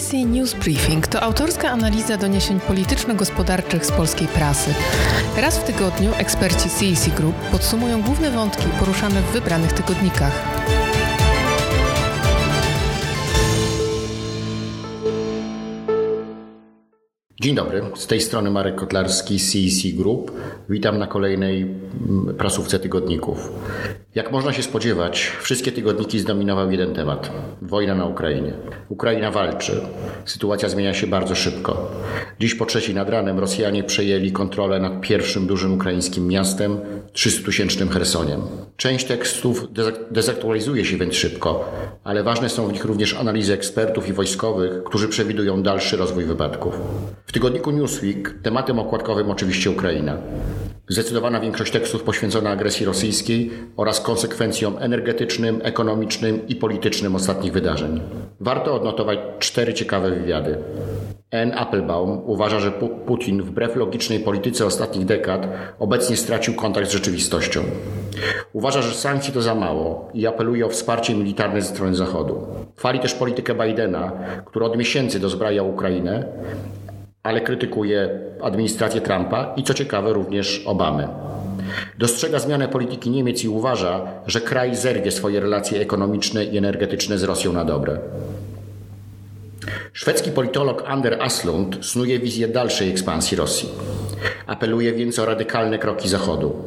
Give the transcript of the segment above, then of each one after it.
CEC News Briefing to autorska analiza doniesień polityczno-gospodarczych z polskiej prasy. Raz w tygodniu eksperci CEC Group podsumują główne wątki poruszane w wybranych tygodnikach. Dzień dobry, z tej strony Marek Kotlarski, CEC Group. Witam na kolejnej mm, prasówce tygodników. Jak można się spodziewać, wszystkie tygodniki zdominował jeden temat wojna na Ukrainie. Ukraina walczy. Sytuacja zmienia się bardzo szybko. Dziś po trzeciej nad ranem Rosjanie przejęli kontrolę nad pierwszym dużym ukraińskim miastem, 300-tysięcznym Chersoniem. Część tekstów dezaktualizuje się więc szybko, ale ważne są w nich również analizy ekspertów i wojskowych, którzy przewidują dalszy rozwój wypadków. W tygodniku Newsweek tematem okładkowym oczywiście Ukraina. Zdecydowana większość tekstów poświęcona agresji rosyjskiej oraz konsekwencjom energetycznym, ekonomicznym i politycznym ostatnich wydarzeń. Warto odnotować cztery ciekawe wywiady. N. Applebaum uważa, że Putin wbrew logicznej polityce ostatnich dekad obecnie stracił kontakt z rzeczywistością. Uważa, że sankcje to za mało i apeluje o wsparcie militarne ze strony Zachodu. Chwali też politykę Bidena, który od miesięcy dozbraja Ukrainę, ale krytykuje administrację Trumpa i co ciekawe również Obamy. Dostrzega zmianę polityki Niemiec i uważa, że kraj zerwie swoje relacje ekonomiczne i energetyczne z Rosją na dobre. Szwedzki politolog Ander Aslund snuje wizję dalszej ekspansji Rosji. Apeluje więc o radykalne kroki Zachodu.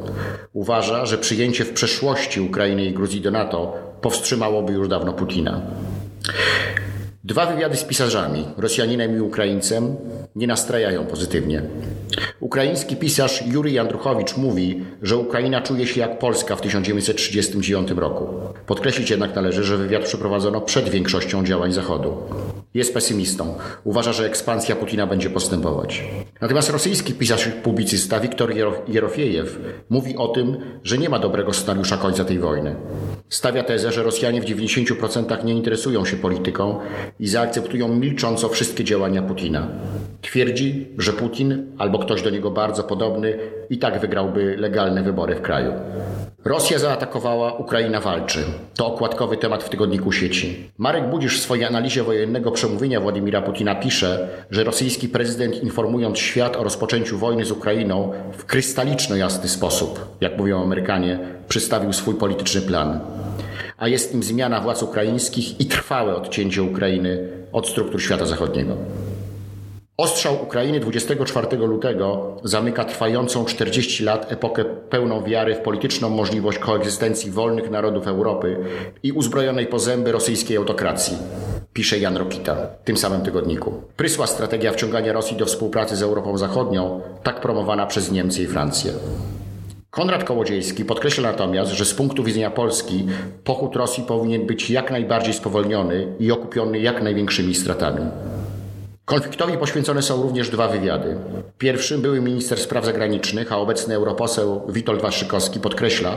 Uważa, że przyjęcie w przeszłości Ukrainy i Gruzji do NATO powstrzymałoby już dawno Putina. Dwa wywiady z pisarzami, Rosjaninem i Ukraińcem, nie nastrajają pozytywnie. Ukraiński pisarz Jurij Andruchowicz mówi, że Ukraina czuje się jak Polska w 1939 roku. Podkreślić jednak należy, że wywiad przeprowadzono przed większością działań Zachodu. Jest pesymistą. Uważa, że ekspansja Putina będzie postępować. Natomiast rosyjski pisarz i publicysta Wiktor Jerofiejew mówi o tym, że nie ma dobrego scenariusza końca tej wojny. Stawia tezę, że Rosjanie w 90% nie interesują się polityką i zaakceptują milcząco wszystkie działania Putina. Twierdzi, że Putin albo ktoś do niego bardzo podobny i tak wygrałby legalne wybory w kraju. Rosja zaatakowała, Ukraina walczy. To okładkowy temat w tygodniku sieci. Marek Budzisz w swojej analizie wojennego przemówienia Władimira Putina pisze, że rosyjski prezydent informując świat o rozpoczęciu wojny z Ukrainą w krystaliczno jasny sposób, jak mówią Amerykanie, przedstawił swój polityczny plan. A jest nim zmiana władz ukraińskich i trwałe odcięcie Ukrainy od struktur świata zachodniego. Ostrzał Ukrainy 24 lutego zamyka trwającą 40 lat epokę pełną wiary w polityczną możliwość koegzystencji wolnych narodów Europy i uzbrojonej po zęby rosyjskiej autokracji, pisze Jan Rokita w tym samym tygodniku. Prysła strategia wciągania Rosji do współpracy z Europą Zachodnią, tak promowana przez Niemcy i Francję. Konrad Kołodziejski podkreśla natomiast, że z punktu widzenia Polski pochód Rosji powinien być jak najbardziej spowolniony i okupiony jak największymi stratami. Konfliktowi poświęcone są również dwa wywiady. Pierwszym były minister spraw zagranicznych, a obecny europoseł Witold Waszykowski podkreśla,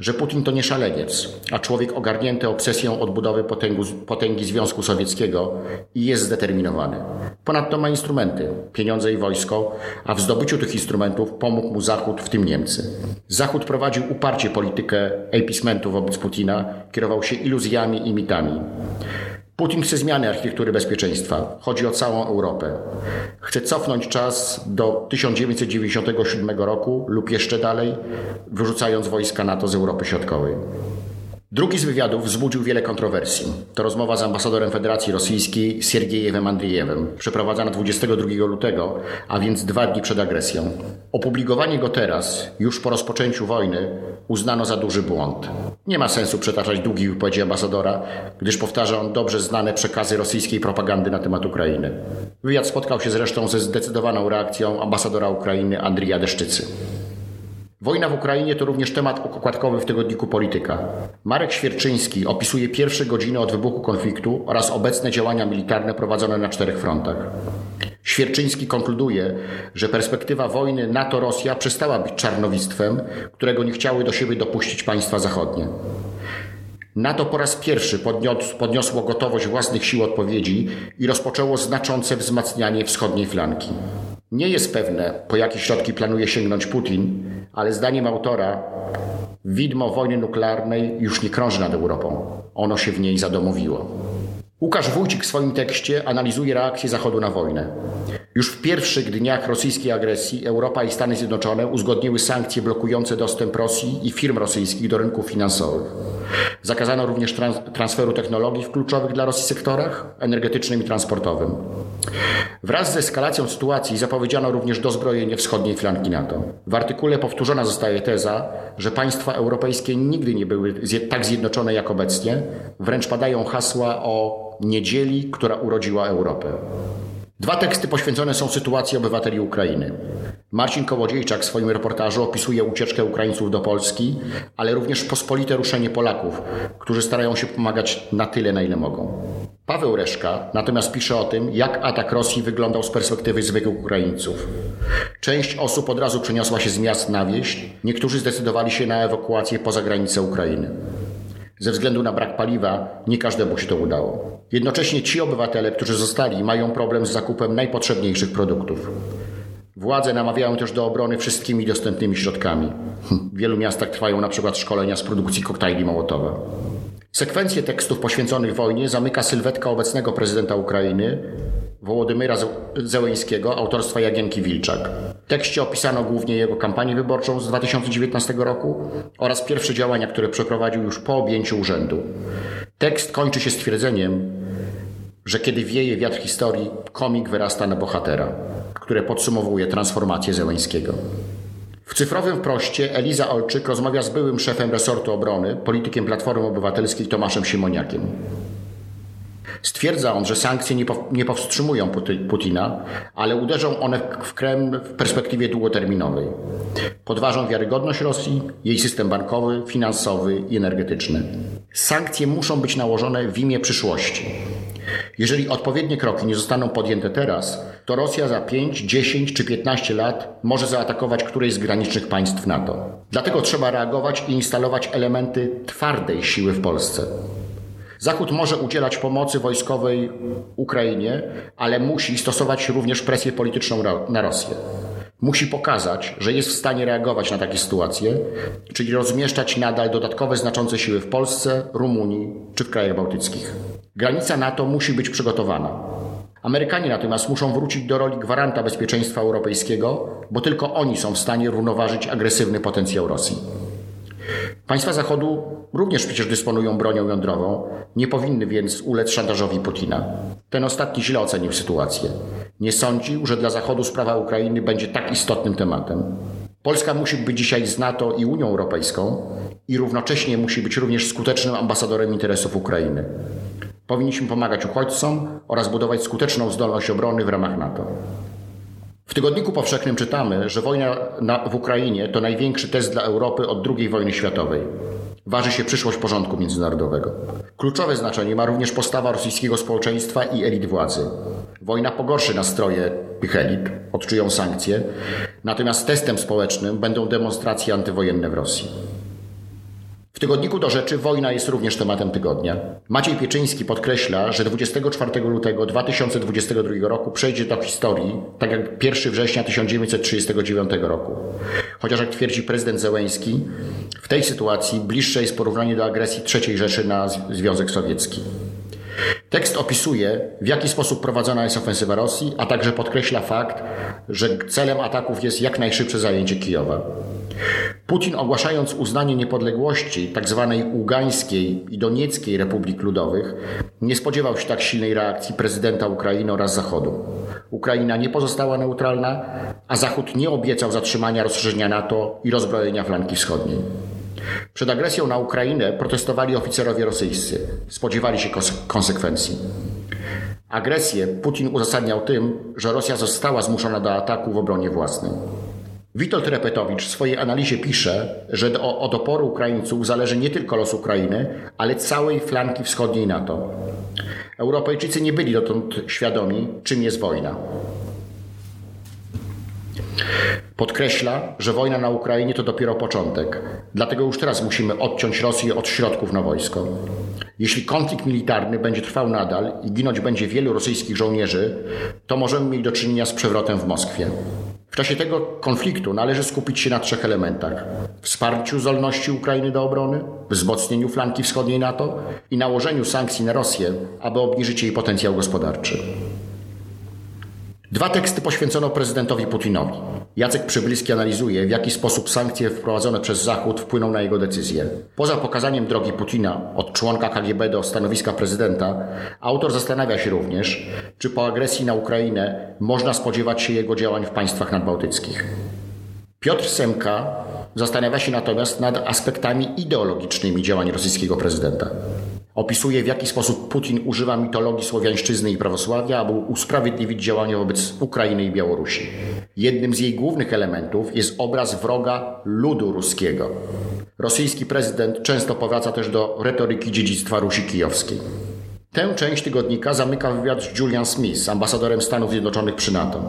że Putin to nie szaleniec, a człowiek ogarnięty obsesją odbudowy potęgu, potęgi Związku Sowieckiego i jest zdeterminowany. Ponadto ma instrumenty, pieniądze i wojsko, a w zdobyciu tych instrumentów pomógł mu Zachód, w tym Niemcy. Zachód prowadził uparcie politykę appeasementu wobec Putina, kierował się iluzjami i mitami. Putin chce zmiany architektury bezpieczeństwa. Chodzi o całą Europę. Chce cofnąć czas do 1997 roku lub jeszcze dalej, wyrzucając wojska NATO z Europy Środkowej. Drugi z wywiadów wzbudził wiele kontrowersji. To rozmowa z ambasadorem Federacji Rosyjskiej Siergiejewem Andrijewem, przeprowadzana 22 lutego, a więc dwa dni przed agresją. Opublikowanie go teraz, już po rozpoczęciu wojny, uznano za duży błąd. Nie ma sensu przetaczać długich wypowiedzi ambasadora, gdyż powtarza on dobrze znane przekazy rosyjskiej propagandy na temat Ukrainy. Wywiad spotkał się zresztą ze zdecydowaną reakcją ambasadora Ukrainy Andrija Deszczycy. Wojna w Ukrainie to również temat okładkowy w tygodniku Polityka. Marek Świerczyński opisuje pierwsze godziny od wybuchu konfliktu oraz obecne działania militarne prowadzone na czterech frontach. Świerczyński konkluduje, że perspektywa wojny NATO-Rosja przestała być czarnowictwem, którego nie chciały do siebie dopuścić państwa zachodnie. NATO po raz pierwszy podniosło gotowość własnych sił odpowiedzi i rozpoczęło znaczące wzmacnianie wschodniej flanki. Nie jest pewne, po jakie środki planuje sięgnąć Putin, ale zdaniem autora widmo wojny nuklearnej już nie krąży nad Europą. Ono się w niej zadomowiło. Łukasz Wójcik w swoim tekście analizuje reakcję Zachodu na wojnę. Już w pierwszych dniach rosyjskiej agresji Europa i Stany Zjednoczone uzgodniły sankcje blokujące dostęp Rosji i firm rosyjskich do rynków finansowych. Zakazano również trans transferu technologii w kluczowych dla Rosji sektorach energetycznym i transportowym. Wraz z eskalacją sytuacji zapowiedziano również dozbrojenie wschodniej flanki NATO. W artykule powtórzona zostaje teza, że państwa europejskie nigdy nie były tak zjednoczone jak obecnie, wręcz padają hasła o niedzieli, która urodziła Europę. Dwa teksty poświęcone są sytuacji obywateli Ukrainy. Marcin Kołodziejczak w swoim reportażu opisuje ucieczkę Ukraińców do Polski, ale również pospolite ruszenie Polaków, którzy starają się pomagać na tyle, na ile mogą. Paweł Reszka natomiast pisze o tym, jak atak Rosji wyglądał z perspektywy zwykłych Ukraińców. Część osób od razu przeniosła się z miast na wieś, niektórzy zdecydowali się na ewakuację poza granicę Ukrainy. Ze względu na brak paliwa nie każdemu się to udało. Jednocześnie ci obywatele, którzy zostali, mają problem z zakupem najpotrzebniejszych produktów. Władze namawiają też do obrony wszystkimi dostępnymi środkami. W wielu miastach trwają na przykład szkolenia z produkcji koktajli Mołotowa. Sekwencję tekstów poświęconych wojnie zamyka sylwetka obecnego prezydenta Ukrainy, Wołodymyra Zełeńskiego autorstwa Jagienki Wilczak. W tekście opisano głównie jego kampanię wyborczą z 2019 roku oraz pierwsze działania, które przeprowadził już po objęciu urzędu. Tekst kończy się stwierdzeniem, że kiedy wieje wiatr historii, komik wyrasta na bohatera, które podsumowuje transformację Zełeńskiego. W cyfrowym proście Eliza Olczyk rozmawia z byłym szefem resortu obrony, politykiem Platformy Obywatelskiej Tomaszem Simoniakiem. Stwierdza on, że sankcje nie powstrzymują Putina, ale uderzą one w Kreml w perspektywie długoterminowej. Podważą wiarygodność Rosji, jej system bankowy, finansowy i energetyczny. Sankcje muszą być nałożone w imię przyszłości. Jeżeli odpowiednie kroki nie zostaną podjęte teraz, to Rosja za 5, 10 czy 15 lat może zaatakować któreś z granicznych państw NATO. Dlatego trzeba reagować i instalować elementy twardej siły w Polsce. Zachód może udzielać pomocy wojskowej Ukrainie, ale musi stosować również presję polityczną na Rosję. Musi pokazać, że jest w stanie reagować na takie sytuacje, czyli rozmieszczać nadal dodatkowe znaczące siły w Polsce, Rumunii czy w krajach bałtyckich. Granica NATO musi być przygotowana. Amerykanie natomiast muszą wrócić do roli gwaranta bezpieczeństwa europejskiego, bo tylko oni są w stanie równoważyć agresywny potencjał Rosji. Państwa Zachodu również przecież dysponują bronią jądrową, nie powinny więc ulec szantażowi Putina. Ten ostatni źle ocenił sytuację. Nie sądził, że dla Zachodu sprawa Ukrainy będzie tak istotnym tematem. Polska musi być dzisiaj z NATO i Unią Europejską i równocześnie musi być również skutecznym ambasadorem interesów Ukrainy. Powinniśmy pomagać uchodźcom oraz budować skuteczną zdolność obrony w ramach NATO. W Tygodniku Powszechnym czytamy, że wojna na, w Ukrainie to największy test dla Europy od II wojny światowej. Waży się przyszłość porządku międzynarodowego. Kluczowe znaczenie ma również postawa rosyjskiego społeczeństwa i elit władzy. Wojna pogorszy nastroje tych elit, odczują sankcje, natomiast testem społecznym będą demonstracje antywojenne w Rosji. W tygodniku do rzeczy wojna jest również tematem tygodnia. Maciej Pieczyński podkreśla, że 24 lutego 2022 roku przejdzie do historii, tak jak 1 września 1939 roku. Chociaż jak twierdzi prezydent Zełęński, w tej sytuacji bliższe jest porównanie do agresji III Rzeszy na Związek Sowiecki. Tekst opisuje, w jaki sposób prowadzona jest ofensywa Rosji, a także podkreśla fakt, że celem ataków jest jak najszybsze zajęcie Kijowa. Putin ogłaszając uznanie niepodległości tzw. Ługańskiej i Donieckiej Republik Ludowych nie spodziewał się tak silnej reakcji prezydenta Ukrainy oraz Zachodu. Ukraina nie pozostała neutralna, a Zachód nie obiecał zatrzymania rozszerzenia NATO i rozbrojenia flanki wschodniej. Przed agresją na Ukrainę protestowali oficerowie rosyjscy. Spodziewali się konsekwencji. Agresję Putin uzasadniał tym, że Rosja została zmuszona do ataku w obronie własnej. Witold Repetowicz w swojej analizie pisze, że od oporu Ukraińców zależy nie tylko los Ukrainy, ale całej flanki wschodniej NATO. Europejczycy nie byli dotąd świadomi, czym jest wojna. Podkreśla, że wojna na Ukrainie to dopiero początek. Dlatego już teraz musimy odciąć Rosję od środków na wojsko. Jeśli konflikt militarny będzie trwał nadal i ginąć będzie wielu rosyjskich żołnierzy, to możemy mieć do czynienia z przewrotem w Moskwie. W czasie tego konfliktu należy skupić się na trzech elementach: wsparciu zdolności Ukrainy do obrony, wzmocnieniu flanki wschodniej NATO i nałożeniu sankcji na Rosję, aby obniżyć jej potencjał gospodarczy. Dwa teksty poświęcono prezydentowi Putinowi. Jacek Przybylski analizuje, w jaki sposób sankcje wprowadzone przez Zachód wpłyną na jego decyzję. Poza pokazaniem drogi Putina od członka KGB do stanowiska prezydenta, autor zastanawia się również, czy po agresji na Ukrainę można spodziewać się jego działań w państwach nadbałtyckich. Piotr Semka zastanawia się natomiast nad aspektami ideologicznymi działań rosyjskiego prezydenta. Opisuje, w jaki sposób Putin używa mitologii słowiańszczyzny i prawosławia, aby usprawiedliwić działania wobec Ukrainy i Białorusi. Jednym z jej głównych elementów jest obraz wroga ludu ruskiego. Rosyjski prezydent często powraca też do retoryki dziedzictwa Rusi Kijowskiej. Tę część tygodnika zamyka wywiad z Julian Smith, ambasadorem Stanów Zjednoczonych przy NATO.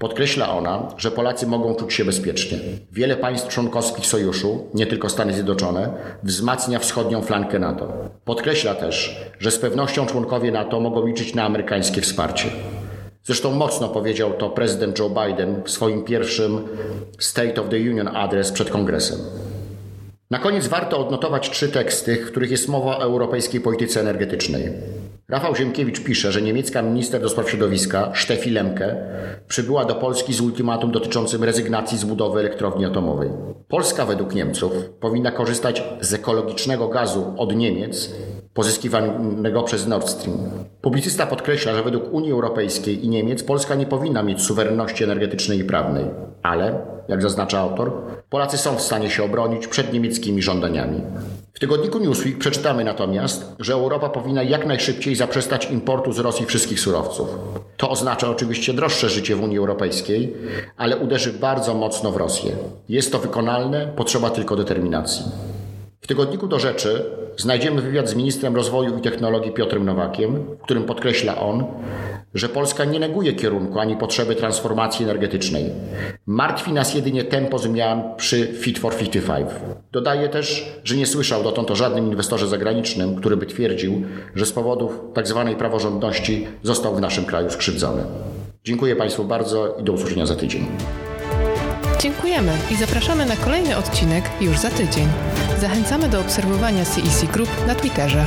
Podkreśla ona, że Polacy mogą czuć się bezpiecznie. Wiele państw członkowskich sojuszu, nie tylko Stany Zjednoczone, wzmacnia wschodnią flankę NATO. Podkreśla też, że z pewnością członkowie NATO mogą liczyć na amerykańskie wsparcie. Zresztą mocno powiedział to prezydent Joe Biden w swoim pierwszym State of the Union Address przed kongresem. Na koniec warto odnotować trzy teksty, w których jest mowa o europejskiej polityce energetycznej. Rafał Ziemkiewicz pisze, że niemiecka minister do spraw środowiska Steffi Lemke przybyła do Polski z ultimatum dotyczącym rezygnacji z budowy elektrowni atomowej. Polska według Niemców powinna korzystać z ekologicznego gazu od Niemiec pozyskiwanego przez Nord Stream. Publicysta podkreśla, że według Unii Europejskiej i Niemiec Polska nie powinna mieć suwerenności energetycznej i prawnej, ale, jak zaznacza autor, Polacy są w stanie się obronić przed niemieckimi żądaniami. W tygodniku Newsweek przeczytamy natomiast, że Europa powinna jak najszybciej zaprzestać importu z Rosji wszystkich surowców. To oznacza oczywiście droższe życie w Unii Europejskiej, ale uderzy bardzo mocno w Rosję. Jest to wykonalne, potrzeba tylko determinacji. W tygodniku do rzeczy znajdziemy wywiad z ministrem rozwoju i technologii Piotrem Nowakiem, w którym podkreśla on, że Polska nie neguje kierunku ani potrzeby transformacji energetycznej. Martwi nas jedynie tempo zmian przy Fit for 55. Dodaje też, że nie słyszał dotąd o żadnym inwestorze zagranicznym, który by twierdził, że z powodów tzw. Tak praworządności został w naszym kraju skrzywdzony. Dziękuję Państwu bardzo i do usłyszenia za tydzień. Dziękujemy i zapraszamy na kolejny odcinek już za tydzień. Zachęcamy do obserwowania CEC Group na Twitterze.